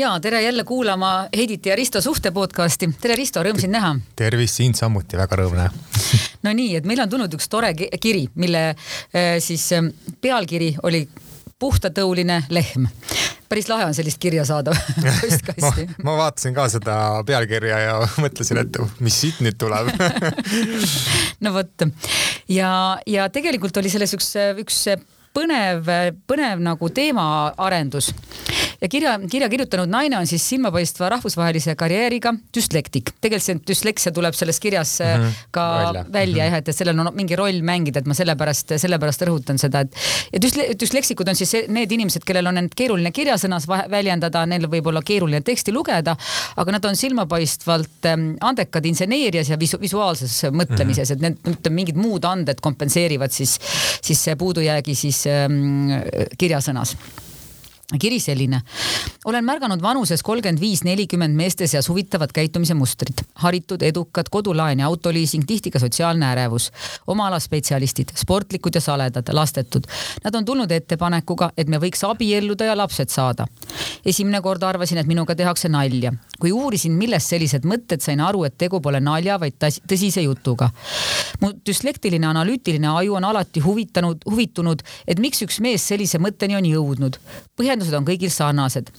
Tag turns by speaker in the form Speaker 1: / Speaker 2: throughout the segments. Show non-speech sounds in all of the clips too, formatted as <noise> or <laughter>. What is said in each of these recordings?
Speaker 1: ja tere jälle kuulama Heiditi ja Risto suhte podcasti. tere, Risto, rõõm sind näha.
Speaker 2: tervist, sind samuti, väga rõõm näha <laughs>
Speaker 1: no nii, et meil on tulnud üks tore kiri, mille äh, siis äh, pealkiri oli puhtatõuline lehm. Päris lahe on sellist kirja saada <laughs>
Speaker 2: postkasti. Ma, ma vaatasin ka seda pealkirja ja <laughs> mõtlesin, et mis siit nüüd tuleb.
Speaker 1: No vot. Ja, ja tegelikult oli selles üks, üks põnev, põnev nagu teemaarendus ja kirja, kirja kirjutanud naine on siis silmapaistva rahvusvahelise karjääriga düslektik. tegelikult see düsleksia tuleb selles kirjas mm -hmm. ka välja, välja jah, et, et sellel on mingi roll mängida, et ma sellepärast, sellepärast rõhutan seda, et ja düsle, düsleksikud on siis need inimesed, kellel on end keeruline kirjasõnas väljendada, neil võib olla keeruline teksti lugeda, aga nad on silmapaistvalt ähm, andekad inseneerias ja visu, visuaalses mõtlemises et need ütleme, mingid muud anded kompenseerivad siis, siis puudujäägi siis ähm, kirjasõnas kiri selline. olen märganud vanuses kolmkümmend viis, nelikümmend meeste seas huvitavat käitumise mustrit. haritud, edukad, kodulaen ja autoliising, tihti ka sotsiaalne ärevus. oma ala spetsialistid, sportlikud ja saledad, lastetud. Nad on tulnud ettepanekuga, et me võiks abielluda ja lapsed saada. esimene kord arvasin, et minuga tehakse nalja. kui uurisin, millest sellised mõtted, sain aru, et tegu pole nalja, vaid tõsise jutuga. mu düslektiline analüütiline aju on alati huvitanud, huvitunud, et miks üks mees sellise mõtteni on jõudnud. põhjendus põhjendused on kõigil sarnased.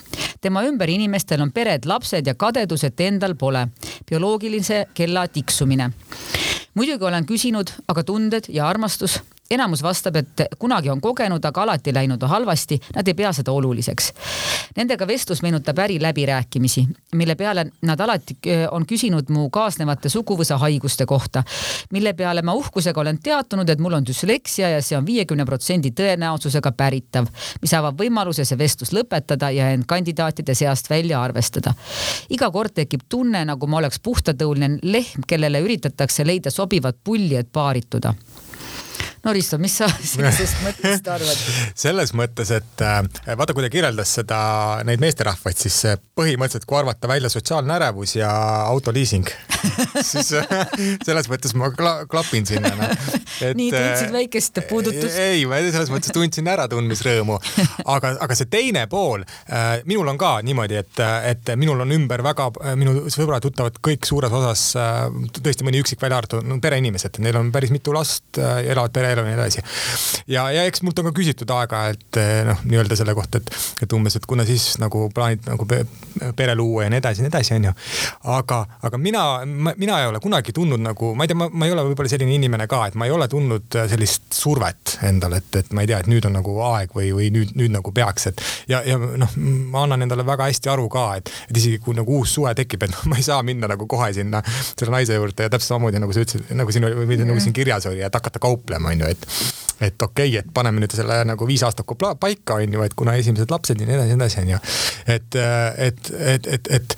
Speaker 1: tema ümber inimestel on pered, lapsed ja kadedus, et endal pole. bioloogilise kella tiksumine. muidugi olen küsinud, aga tunded ja armastus enamus vastab, et kunagi on kogenud, aga alati läinud halvasti, nad ei pea seda oluliseks. Nendega vestlus meenutab äriläbirääkimisi, mille peale nad alati äh, on küsinud mu kaasnevate suguvõsa haiguste kohta, mille peale ma uhkusega olen teatunud, et mul on düsleksia ja see on viiekümne protsendi tõenäosusega päritav, mis avab võimaluse see vestlus lõpetada ja end kandidaatide seast välja arvestada. iga kord tekib tunne, nagu ma oleks puhtatõuline lehm, kellele üritatakse leida sobivat pulli, et paarituda no Risto, mis sa <laughs> sellisest <laughs> mõttest arvad?
Speaker 2: selles mõttes, et äh, vaata, kui ta kirjeldas seda, neid meesterahvaid, siis põhimõtteliselt, kui arvata välja sotsiaalne ärevus ja autoliising <laughs> siis selles mõttes ma kla klapin sinna no..
Speaker 1: nii, tundsid äh, väikest puudutust?
Speaker 2: ei, ma selles mõttes tundsin äratundmisrõõmu, aga, aga see teine pool äh,, minul on ka niimoodi, et, et minul on ümber väga, minu sõbrad-tuttavad kõik suures osas äh, tõesti mõni üksik välja arvatud no, pereinimesed, neil on päris mitu last äh,, elavad pere elu ja nii edasi. ja, ja eks mult on ka küsitud aeg-ajalt eh, noh, nii-öelda selle kohta, et, et umbes, et kuna siis nagu plaanid nagu pere luua ja nii edasi ja nii edasi, onju. aga, aga mina, mina ei ole kunagi tundnud nagu, ma ei tea, ma ei ole võib-olla selline inimene ka, et ma ei ole tundnud sellist survet endale, et, et ma ei tea, et nüüd on nagu aeg või, või nüüd, nüüd nagu peaks, et ja, ja noh, ma annan endale väga hästi aru ka, et, et isegi kui nagu uus suhe tekib, et noh, <laughs> ma ei saa minna nagu kohe sinna selle naise juurde ja täpselt samamoodi nagu sa ütlesid, nagu siin oli, või nagu siin kirjas oli, et hakata kauplema, onju, et et okei okay,, et paneme nüüd selle nagu viisaastaku paika, onju, et kuna esimesed lapsed ja nii edasi, nii edasi, onju. et, et, et, et, et,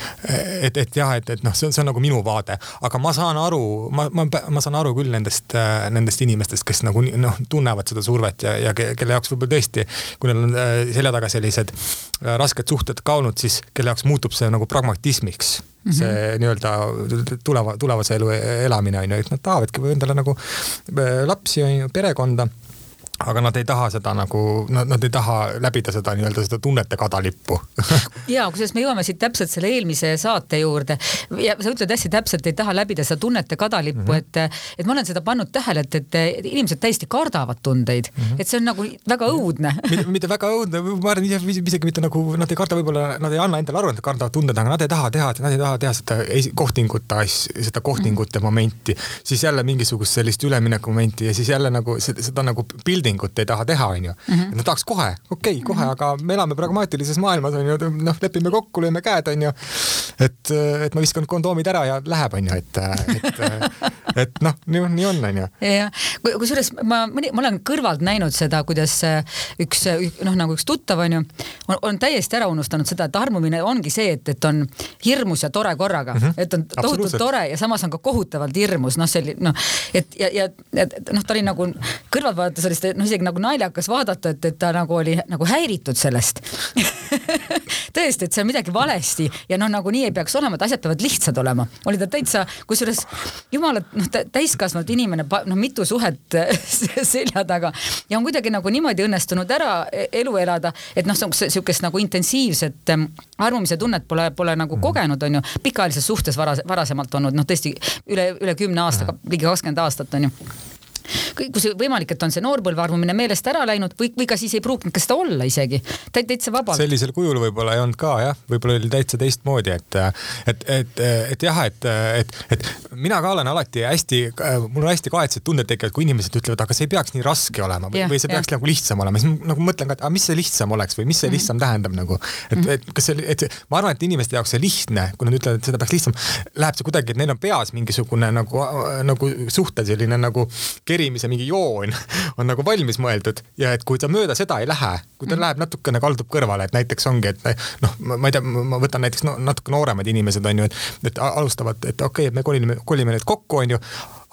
Speaker 2: et, et jah, et, et noh, see on, see on nagu minu vaade, aga ma saan aru, ma, ma, ma saan aru küll nendest, nendest inimestest, kes nagu noh, tunnevad seda survet ja, ja kelle jaoks võib-olla tõesti, kui neil on äh, selja taga sellised äh, rasked suhted ka olnud, siis kelle jaoks muutub see nagu pragmatismiks Mm -hmm. see nii-öelda tuleva, tulevase elu elamine on ju, et nad tahavadki endale nagu äh, lapsi on ju, perekonda aga nad ei taha seda nagu, nad, nad ei taha läbida seda nii-öelda seda tunnete kadalippu <laughs>
Speaker 1: ja kusjuures me jõuame siit täpselt selle eelmise saate juurde ja sa ütled hästi täpselt, ei taha läbida seda tunnete kadalippu mm, -hmm. et, et ma olen seda pannud tähele, et, et inimesed täiesti kardavad tundeid mm, -hmm. et see on nagu väga õudne <laughs>
Speaker 2: mitte, väga õudne, ma arvan isegi mitte nagu nad ei karda, võib-olla nad ei anna endale aru, et nad kardavad tunded, aga nad ei taha teha, nad ei taha teha seda kohtingut asja, seda kohtingute -hmm. momenti, siis jälle mingisugust sellist üleminekumomenti ja siis jälle nagu seda, seda nagu building lepingut ei taha teha, onju. Mhm. Nad tahaks kohe, okei okay,, kohe mm, -hmm. aga me elame pragmaatilises maailmas, onju, noh, lepime kokku, lööme käed, onju. et, et ma viskan kondoomid ära ja läheb, onju, et, et, et noh, nii, nii on, onju.
Speaker 1: jah, kusjuures ma, ma olen kõrvalt näinud seda, kuidas üks, noh, nagu üks tuttav onju, on, on täiesti ära unustanud seda, et armumine ongi see, et, et on hirmus ja tore korraga mm, -hmm. et on tohutult tore ja samas on ka kohutavalt hirmus, noh, selline noh, et ja, ja, ja noh, ta oli nagu kõrvalt vaadates oli seda noh, isegi nagu naljakas vaadata, et, et ta nagu oli nagu häiritud sellest <laughs> tõesti, et on midagi valesti ja noh, nagu nii nii ei peaks olema, et asjad peavad lihtsad olema. oli ta täitsa, kusjuures jumala noh, täiskasvanud inimene, noh mitu suhet <laughs> selja taga ja on kuidagi nagu niimoodi õnnestunud ära e-, elu elada, et noh, sihukest nagu intensiivset armumise tunnet pole, pole nagu mhm. kogenud, on ju, pikaajalises suhtes varas, varasemalt olnud, noh tõesti üle, üle kümne aastaga, ligi kakskümmend aastat on ju kui see võimalik, et on see noorpõlve armumine meelest ära läinud või, või ka siis ei pruukinud ka seda olla isegi, täitsa vabalt.
Speaker 2: sellisel kujul võib-olla ei olnud ka jah, võib-olla oli täitsa teistmoodi, et, et, et, et jah, et, et, et mina ka olen alati hästi, mul on hästi kahetsed tunded tekivad, kui inimesed ütlevad, aga see ei peaks nii raske olema või, või see peaks ja. nagu lihtsam olema, siis nagu mõtlen ka, et aga mis see lihtsam oleks või mis see mhm. lihtsam mm -hmm. tähendab nagu, et -hmm. et kas see, et ma arvan, et inimeste jaoks see lihtne, kui nad ütlevad, et seda peaks lihtsam, läheb see kuidagi, et neil on peas mingisugune nagu, nagu suhte selline nagu kerimise mingi joon <laughs> on nagu valmis mõeldud ja et kui ta mööda seda ei lähe, kui ta mm. läheb natukene, kaldub kõrvale, et näiteks ongi, et noh, ma ei tea, ma võtan näiteks no, natuke nooremad inimesed on ju, et, et alustavad, et okei okay,, et me kolime, kolime nüüd kokku, on ju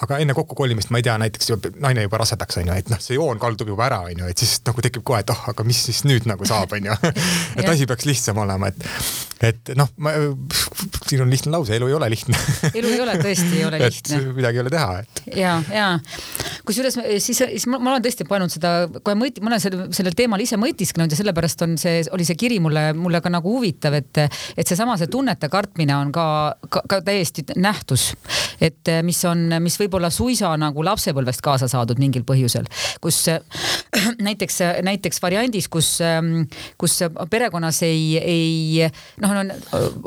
Speaker 2: aga enne kokkukolimist ma ei tea, näiteks naine juba rasedaks on ju, et noh, see joon kaldub juba ära, on ju, et siis nagu tekib kohe, et oh, aga mis siis nüüd nagu saab, on ju. <laughs> <laughs> et asi peaks lihtsam olema, et, et noh, ma, siin on lihtne lause, elu ei ole lihtne
Speaker 1: elu ei ole, tõesti ei ole lihtne.
Speaker 2: midagi ei ole teha, et.
Speaker 1: ja, ja kusjuures siis, siis ma, ma olen tõesti pannud seda, kohe mõt-, ma olen selle, sellel teemal ise mõtisklenud ja sellepärast on see, oli see kiri mulle, mulle ka nagu huvitav, et, et seesama see tunnete kartmine on ka, ka, ka täiesti nähtus, et mis on, mis võib võib-olla suisa nagu lapsepõlvest kaasa saadud mingil põhjusel, kus <clears throat> näiteks, näiteks variandis, kus, kus perekonnas ei, ei noh, on,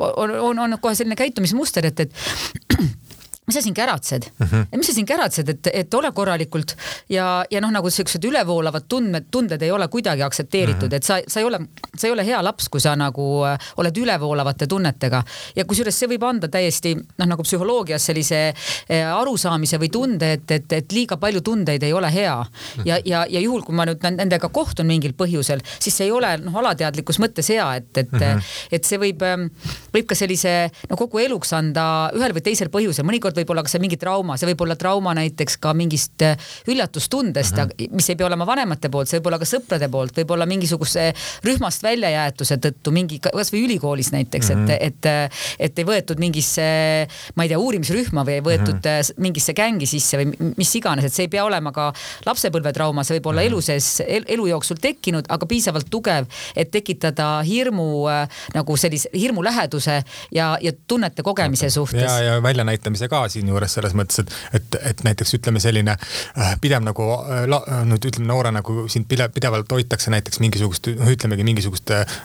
Speaker 1: on, on, on kohe selline käitumismuster, et, et <clears throat> mis sa siin käratsed mm, -hmm. mis sa siin käratsed, et, et ole korralikult ja, ja noh, nagu siuksed ülevoolavad tundmed, tunded ei ole kuidagi aktsepteeritud mm, -hmm. et sa, sa ei ole, sa ei ole hea laps, kui sa nagu äh, oled ülevoolavate tunnetega ja kusjuures see võib anda täiesti noh, nagu psühholoogias sellise äh, arusaamise või tunde, et, et, et liiga palju tundeid ei ole hea mhm. ja, ja, ja juhul, kui ma nüüd nendega kohtun mingil põhjusel, siis see ei ole noh, alateadlikus mõttes hea, et, et mm, -hmm. et see võib, ähm, võib ka sellise no kogu eluks anda ühel või teisel põhjusel, mõnikord mõnikord võib olla ka see mingi trauma, see võib olla trauma näiteks ka mingist äh, üllatustundest mm, -hmm. mis ei pea olema vanemate poolt, see võib olla ka sõprade poolt, võib-olla mingisuguse rühmast väljajäetuse tõttu mingi, kasvõi ülikoolis näiteks mm, -hmm. et, et, et ei võetud mingisse, ma ei tea, uurimisrühma või ei võetud mm -hmm. mingisse gängi sisse või mis iganes, et see ei pea olema ka lapsepõlvetrauma, see võib olla mm -hmm. elu sees el,, elu jooksul tekkinud, aga piisavalt tugev, et tekitada hirmu äh, nagu sellise hirmu läheduse ja, ja tunnete kogemise suhtes.
Speaker 2: ja, ja väljanäitamise ka siinjuures selles mõttes, et, et, et näiteks ütleme selline äh, pidev nagu äh, nüüd ütleme noorena, kui sind pidevalt hoitakse näiteks mingisugust, noh ütlemegi mingisugust äh,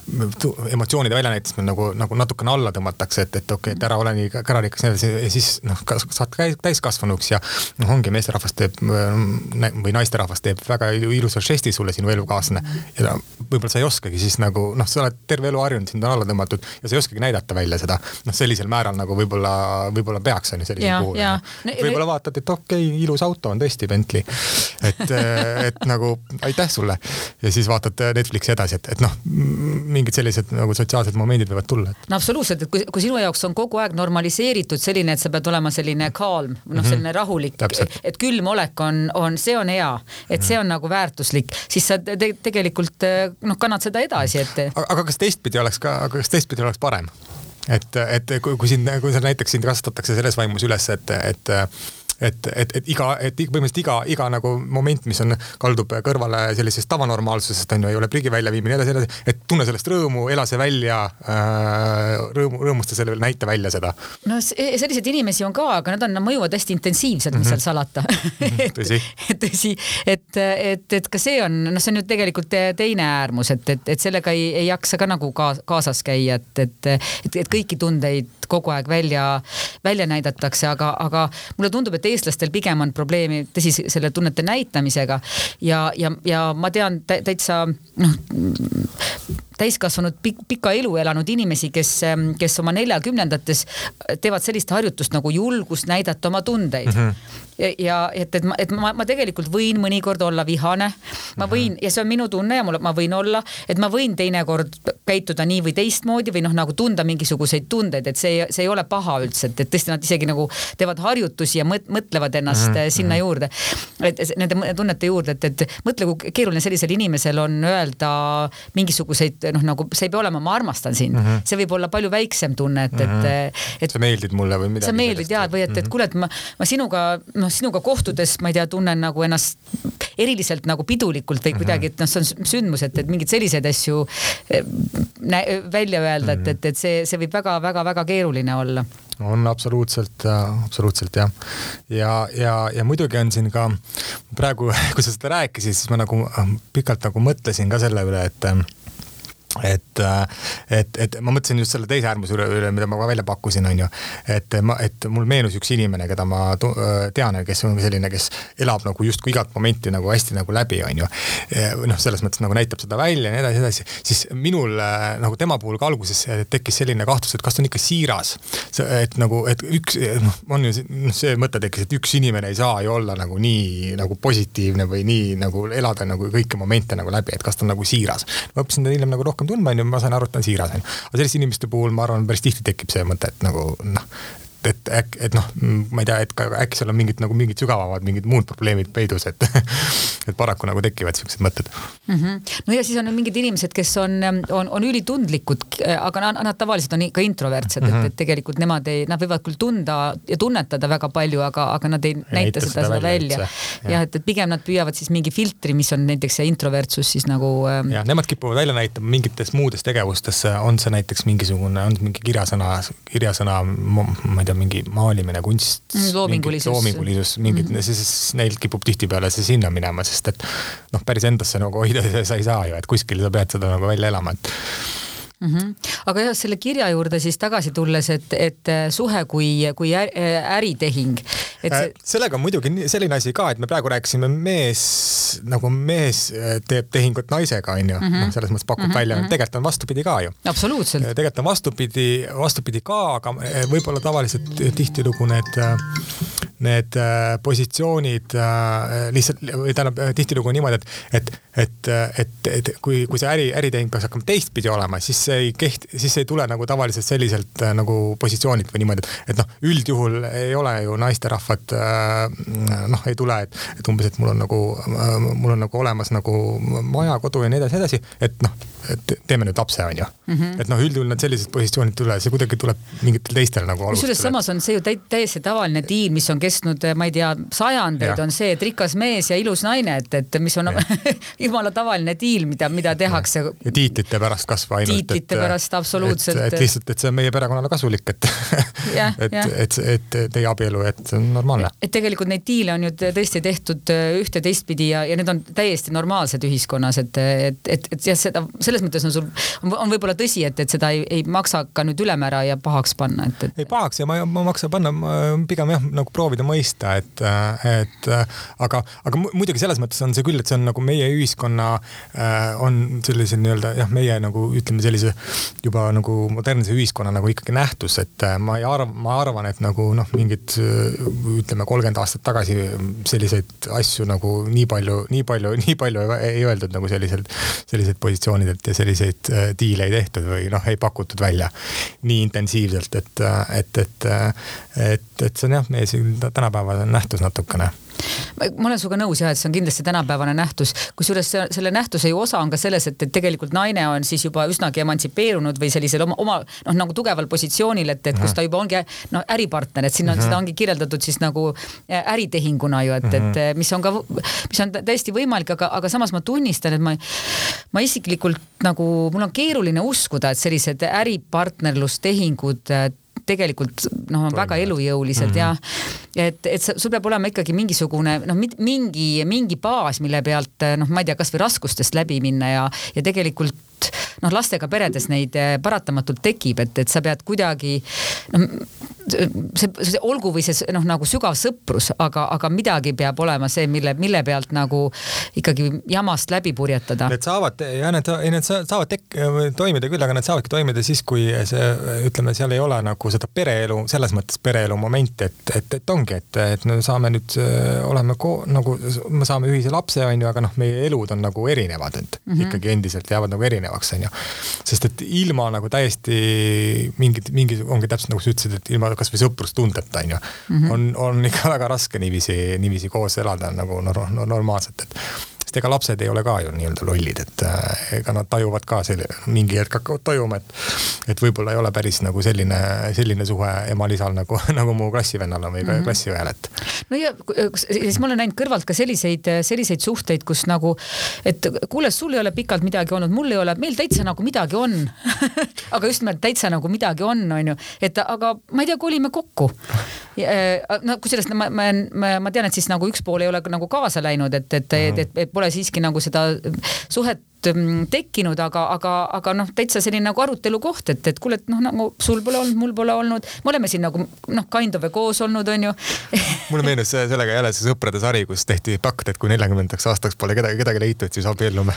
Speaker 2: emotsioonide väljanäitamist nagu, nagu natukene alla tõmmatakse, et, et okei okay,, et ära ole nii kärarikas ja nii edasi ja siis noh, saad täiskasvanuks ja noh, ongi meesterahvas teeb või naisterahvas teeb väga ilusa žesti sulle, sinu elukaaslane. Ja võib-olla sa ei oskagi siis nagu noh, sa oled terve elu harjunud, sind on alla tõmmatud ja sa ei oskagi näidata välja seda. Noh, sellisel määral nagu võib-olla, võib-olla peaks on ju sellisel
Speaker 1: puhul.
Speaker 2: Võib-olla vaatad, et okei okay,, ilus auto on tõesti Bentley. et, äh, et nagu aitäh sulle ja siis vaatad Netflixi edasi, et, et noh, mingid sellised nagu sotsiaalsed momendid võivad tulla.
Speaker 1: no absoluutselt, et kui, kui sinu jaoks on kogu aeg normaliseeritud selline, et sa pead olema selline calm, noh, mhm. selline rahulik, et külm olek on, on, see on hea, et see on nagu väärtuslik, siis sa te tegelikult noh, kannad seda edasi, et.
Speaker 2: aga kas teistpidi oleks ka, aga kas teistpidi oleks parem? Et, et kui, kui sind, kui sa näiteks sind kasvatatakse selles vaimus üles, et, et et, et, et iga, et põhimõtteliselt iga, iga nagu moment, mis on, kaldub kõrvale sellisest tavanormaalsusest on ju, ei ole prügi väljaviimine edasi, edasi, et tunne sellest rõõmu, ela see välja äh,, rõõmu, rõõmusta selle üle, näita välja seda.
Speaker 1: no selliseid inimesi on ka, aga nad on, nad mõjuvad hästi intensiivselt mm, -hmm. mis seal salata <laughs>
Speaker 2: et, tõsi
Speaker 1: tõsi, et, et, et ka see on, noh, see on ju tegelikult teine äärmus, et, et, et sellega ei, ei jaksa ka nagu kaasas käia, et, et, et, et kõiki tundeid kogu aeg välja, välja näidatakse, aga, aga mulle tundub, et eestlastel pigem on probleemi, tõsi, selle tunnete näitamisega. Ja, ja, ja ma tean täitsa noh täiskasvanud pik, pika elu elanud inimesi, kes, kes oma neljakümnendates teevad sellist harjutust nagu julgust näidata oma tundeid mm. -hmm ja et, et ma, et ma, ma tegelikult võin mõnikord olla vihane, ma mhm. võin ja see on minu tunne ja mul, ma võin olla, et ma võin teinekord käituda nii või teistmoodi või noh, nagu tunda mingisuguseid tundeid, et see, see ei ole paha üldse, et, et tõesti nad isegi nagu teevad harjutusi ja mõtlevad ennast mm -hmm. sinna mhm. juurde, et nende tunnete juurde, et, et mõtle, kui keeruline sellisel inimesel on öelda mingisuguseid noh, nagu see ei pea olema, ma armastan sind mm, -hmm. see võib olla palju väiksem tunne, et mm, -hmm. et,
Speaker 2: mhm. et. sa meeldid mulle või midagi.
Speaker 1: sa meeldid ja, või et, et mhm. kuule, et ma, ma sinuga, noh, sinuga kohtudes, ma ei tea, tunnen nagu ennast eriliselt nagu pidulikult või kuidagi, et noh, see on sündmus, et, et mingeid selliseid asju eh, välja öelda mm, -hmm. et, et, et see, see võib väga-väga-väga keeruline olla
Speaker 2: on absoluutselt, äh, absoluutselt jah. ja, ja, ja muidugi on siin ka praegu, <laughs> kui sa seda rääkisid, siis ma nagu äh, pikalt nagu mõtlesin ka selle üle, et et, et, et ma mõtlesin just selle teise äärmuse üle, üle, mida ma ka välja pakkusin, on ju. et ma, et mul meenus üks inimene, keda ma tean, kes on selline, kes elab nagu justkui igat momenti nagu hästi nagu läbi, on ju. noh, selles mõttes nagu näitab seda välja ja nii edasi, edasi, siis minul nagu tema puhul ka alguses tekkis selline kahtlus, et kas ta on ikka siiras. et nagu, et üks, noh, on ju noh, see mõte tekkis, et üks inimene ei saa ju olla nagu nii nagu positiivne või nii nagu elada nagu kõiki momente nagu läbi, et kas ta on nagu siiras. ma õppisin hiljem nagu rohkem rohkem tundma, onju, ma saan aru, et ta on siiras, onju. aga selliste inimeste puhul ma arvan, päris tihti tekib see mõte, et nagu noh, et äkki, et noh, ma ei tea, et ka äkki seal on mingid nagu mingid sügavamad, mingid muud probleemid peidus, et <laughs> et paraku nagu tekivad siuksed mõtted
Speaker 1: mm. -hmm. no ja siis on mingid inimesed, kes on, on, on ülitundlikud, aga nad, nad tavaliselt on ka introvertsed mm, -hmm. et, mhm. et tegelikult nemad ei, nad võivad küll tunda ja tunnetada väga palju, aga, aga nad ei näita, näita seda, seda välja, välja.. jah, et, et pigem nad püüavad siis mingi filtri, mis on näiteks see introvertsus siis nagu
Speaker 2: ähm.... jah, nemad kipuvad välja näitama mingites muudes tegevustes, on see näiteks mingisugune, on mingi kirjasõna, kirjasõna, ma ei tea, mingi maalimine, kunst.
Speaker 1: Mm, loomingulisus.
Speaker 2: loomingulisus, mingid mm, -hmm. siis neil kipub tihtipeale see sinna minema, sest et noh, päris endasse nagu hoida <laughs> sa ei saa ju, et kuskil sa pead seda nagu välja elama, et
Speaker 1: mm. -hmm. aga jah, selle kirja juurde siis tagasi tulles, et, et äh, suhe kui, kui äritehing.
Speaker 2: See... Äh, sellega on muidugi selline asi ka, et me praegu rääkisime mees, nagu mees äh, teeb tehingut naisega, onju, mhm. noh, selles mõttes pakub mm -hmm. välja, mhm. tegelikult on vastupidi ka ju.
Speaker 1: absoluutselt.
Speaker 2: tegelikult on vastupidi, vastupidi ka, aga võib-olla tavaliselt tihtilugu need need positsioonid lihtsalt või tähendab tihtilugu niimoodi, et, et, et, et, et kui, kui see äri, äritehing peaks hakkama teistpidi olema, siis see ei kehti, siis ei tule nagu tavaliselt selliselt äh, nagu positsioonilt või niimoodi, et, et noh, üldjuhul ei ole ju naisterahvad äh, noh, ei tule, et, et umbes, et mul on nagu, äh, mul on nagu olemas nagu maja, kodu ja nii edasi, edasi, et noh, et teeme nüüd lapse, onju mm. -hmm. et noh, üldjuhul nad sellised positsioonid ei tule, see kuidagi tuleb mingitel teistel nagu
Speaker 1: kusjuures samas on see ju täiesti tavaline diil, mis on kestnud, ma ei tea, sajandeid, on see, et rikas mees ja ilus naine, et, et mis on <laughs> jumala tavaline diil, mida, mida tehakse.
Speaker 2: ja tiitlite pärast kasvõi ainult
Speaker 1: tiitlite et, pärast absoluutselt.
Speaker 2: et lihtsalt, et see on meie perekonnale kasulik, et <laughs> <laughs> et, et, et teie abielu, et see on normaalne.
Speaker 1: et tegelikult neid diile on ju tõesti tehtud äh, ühte teistpidi ja, ja need on täiesti normaalsed ühiskonnas, et, et, et, et jah, seda selles mõttes on sul, on võib-olla tõsi, et, et seda ei, ei maksa ka nüüd ülemäära ja pahaks panna, et, et.
Speaker 2: ei pahaks ja ma, ma maksa panna, pigem jah, nagu proovida mõista, et, et aga, aga muidugi selles mõttes on see küll, et see on nagu meie ühiskonna äh, on sellise nii-öelda jah, meie nagu ütleme sellise juba nagu modernse ühiskonna nagu ikkagi nähtus, et äh, ma ei arva, ma arvan, et nagu noh, mingid äh, ütleme kolmkümmend aastat tagasi selliseid asju nagu nii palju, nii palju, nii palju ei, ei öeldud nagu selliselt, selliselt positsioonidelt ja selliseid diile ei tehtud või noh, ei pakutud välja nii intensiivselt, et, et, et, et, et see on jah, meie tänapäeva nähtus natukene
Speaker 1: ma olen sinuga nõus jah, et see on kindlasti tänapäevane nähtus, kusjuures selle nähtuse ju osa on ka selles, et, et tegelikult naine on siis juba üsnagi emantsipeerunud või sellisel oma, oma noh, nagu tugeval positsioonil, et, et kus ta juba ongi noh, äripartner, et siin on seda ongi kirjeldatud siis nagu äh, äritehinguna ju, et et mis on ka, mis on täiesti võimalik, aga, aga samas ma tunnistan, et ma, ma isiklikult nagu mul on keeruline uskuda, et sellised äripartnerlustehingud tegelikult noh, on väga elujõulised mm -hmm. ja et, et sul peab olema ikkagi mingisugune noh, mingi, mingi baas, mille pealt noh, ma ei tea, kasvõi raskustest läbi minna ja, ja tegelikult noh, lastega peredes neid eh, paratamatult tekib, et, et sa pead kuidagi noh, see, see olgu või see noh, nagu sügav sõprus, aga, aga midagi peab olema see, mille, mille pealt nagu ikkagi jamast läbi purjetada.
Speaker 2: Need saavad ja need, need saavad tek-, toimida küll, aga need saavadki toimida siis, kui see ütleme, seal ei ole nagu seda pereelu, selles mõttes pereelu momenti, et, et, et ongi, et, et me saame nüüd, oleme ko-, nagu me saame ühise lapse, on ju, aga noh, meie elud on nagu erinevad, et mm -hmm. ikkagi endiselt jäävad nagu erinevaks, on ju. sest et ilma nagu täiesti mingit, mingi, ongi täpselt nagu sa ütlesid, et ilma kasvõi sõprustundeta onju mm, -hmm. on, on ikka väga raske niiviisi, niiviisi koos elada nagu no, no, normaalselt, et sest ega lapsed ei ole ka ju nii-öelda lollid, et äh, ega nad tajuvad ka selle, mingi hetk hakkavad tajuma, et, et võib-olla ei ole päris nagu selline, selline suhe emal-isal nagu, <laughs> nagu mu klassivennal on või mm -hmm. klassiõel, et.
Speaker 1: no ja siis ma olen näinud kõrvalt ka selliseid, selliseid suhteid, kus nagu, et kuule, sul ei ole pikalt midagi olnud, mul ei ole, meil täitsa nagu midagi on <laughs> aga just nimelt täitsa nagu midagi on, onju, et aga ma ei tea, kolime kokku. Äh, no kusjuures ma, ma, ma, ma tean, et siis nagu üks pool ei ole nagu kaasa läinud, et, et, et, et, et pole siiski nagu seda suhet tekkinud, aga, aga, aga noh, täitsa selline nagu arutelu koht, et, et kuule, et noh, nagu sul pole olnud, mul pole olnud, me oleme siin nagu noh, kind of koos olnud, onju <laughs>
Speaker 2: mulle meenus sellega jälle see sõprade sari, kus tehti pakt, et kui neljakümnendaks aastaks pole kedagi, kedagi leitud, siis abiellume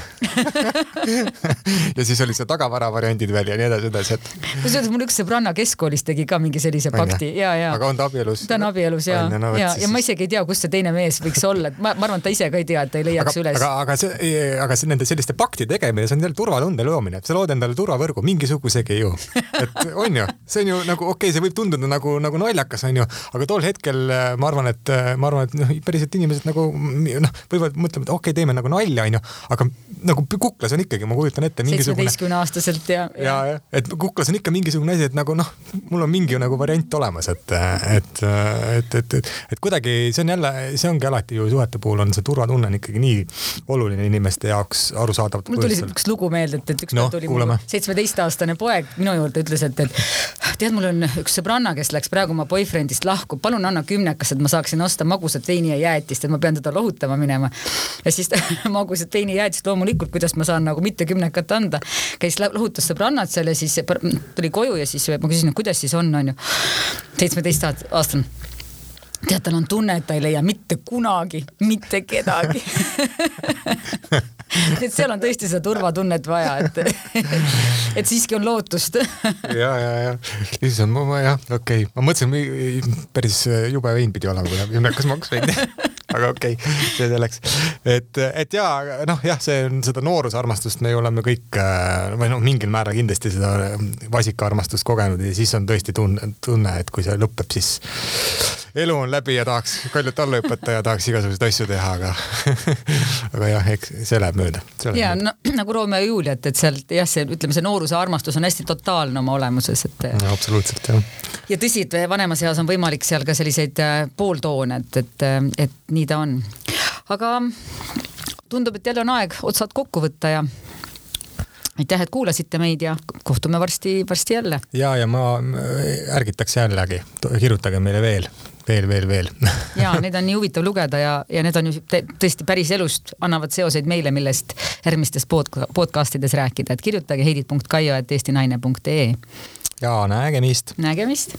Speaker 2: <laughs> ja siis oli see tagavara variandid veel ja nii edasi, edasi, et.
Speaker 1: kusjuures mul üks sõbranna keskkoolis tegi ka mingi sellise pakti ja, ja.
Speaker 2: aga on ta abielus?
Speaker 1: ta on abielus ja, no, ja, ja ma isegi ei tea, kus see teine mees võiks olla, et ma, ma arvan, et ta ise ka ei tea, et ta ei leiaks
Speaker 2: aga,
Speaker 1: üles.
Speaker 2: aga, aga see, aga see nende selliste paktide akti tegemine, see on jälle turvatunde loomine, sa lood endale turvavõrgu mingisugusegi ju. et on ju, see on ju nagu okei okay,, see võib tunduda nagu, nagu naljakas, on ju, aga tol hetkel äh, ma arvan, et äh, ma arvan, et noh, päriselt inimesed nagu noh, võivad mõtlema, et okei okay,, teeme nagu nalja, on ju, aga nagu kuklas on ikkagi, ma kujutan ette mingisugune.
Speaker 1: seitsmeteistkümne aastaselt ja,
Speaker 2: ja. ja, ja, et kuklas on ikka mingisugune asi, et nagu noh, mul on mingi nagu variant olemas, et, et, et, et, et, et kuidagi see on jälle, see ongi alati ju suhete puhul on see turvatunne on ikkagi nii oluline inimeste jaoks arusaadav
Speaker 1: mul tuli üks lugu meelde, et, et üks
Speaker 2: no,
Speaker 1: tuli seitsmeteistaastane poeg minu juurde, ütles, et, et tead, mul on üks sõbranna, kes läks praegu oma boyfriend'ist lahku, palun anna kümnekas, et ma saaksin osta magusat veini ja jäätist, et ma pean teda lohutama minema. ja siis <laughs> magusat veini ja jäätist loomulikult, kuidas ma saan nagu mitte kümnekat anda. käis, lohutas sõbrannad seal ja siis tuli koju ja siis ma küsisin, kuidas siis on, onju. seitsmeteistaastane tead, tal on tunne, et ta ei leia mitte kunagi mitte kedagi <laughs> et seal on tõesti seda turvatunnet vaja, et, <laughs> et siiski on lootust.
Speaker 2: ja, ja, ja, issand, ma jah, okei okay., ma mõtlesin, päris jube vein pidi olema, kui kümnekas maks vein <laughs> aga okei okay,, see selleks. et, et ja noh, jah, see on seda noorusarmastust me ju oleme kõik või noh, mingil määral kindlasti seda vasikaarmastust kogenud ja siis on tõesti tunne, tunne, et kui see lõpeb, siis elu on läbi ja tahaks kaljut alla hüpata ja tahaks igasuguseid asju teha, aga <laughs> aga jah, eks see läheb mööda.
Speaker 1: ja no, nagu Romeo ja Julia, et, sealt jah, see ütleme, see nooruse armastus on hästi totaalne oma olemuses, et.
Speaker 2: absoluutselt jah.
Speaker 1: ja tõsi, et vanemas eas on võimalik seal ka selliseid äh, pooltoone, et, et, et nii ta on. aga tundub, et jälle on aeg otsad kokku võtta ja aitäh, et kuulasite meid ja kohtume varsti-varsti jälle.
Speaker 2: ja, ja ma ärgitaks jällegi, kirjutage meile veel, veel, veel, veel <laughs>
Speaker 1: ja neid on nii huvitav lugeda ja, ja need on ju tõesti päris elust, annavad seoseid meile, millest järgmistes pod podcast ides rääkida, et kirjutage heidit.kaio.eestinaine.ee.
Speaker 2: ja nägemist.
Speaker 1: nägemist.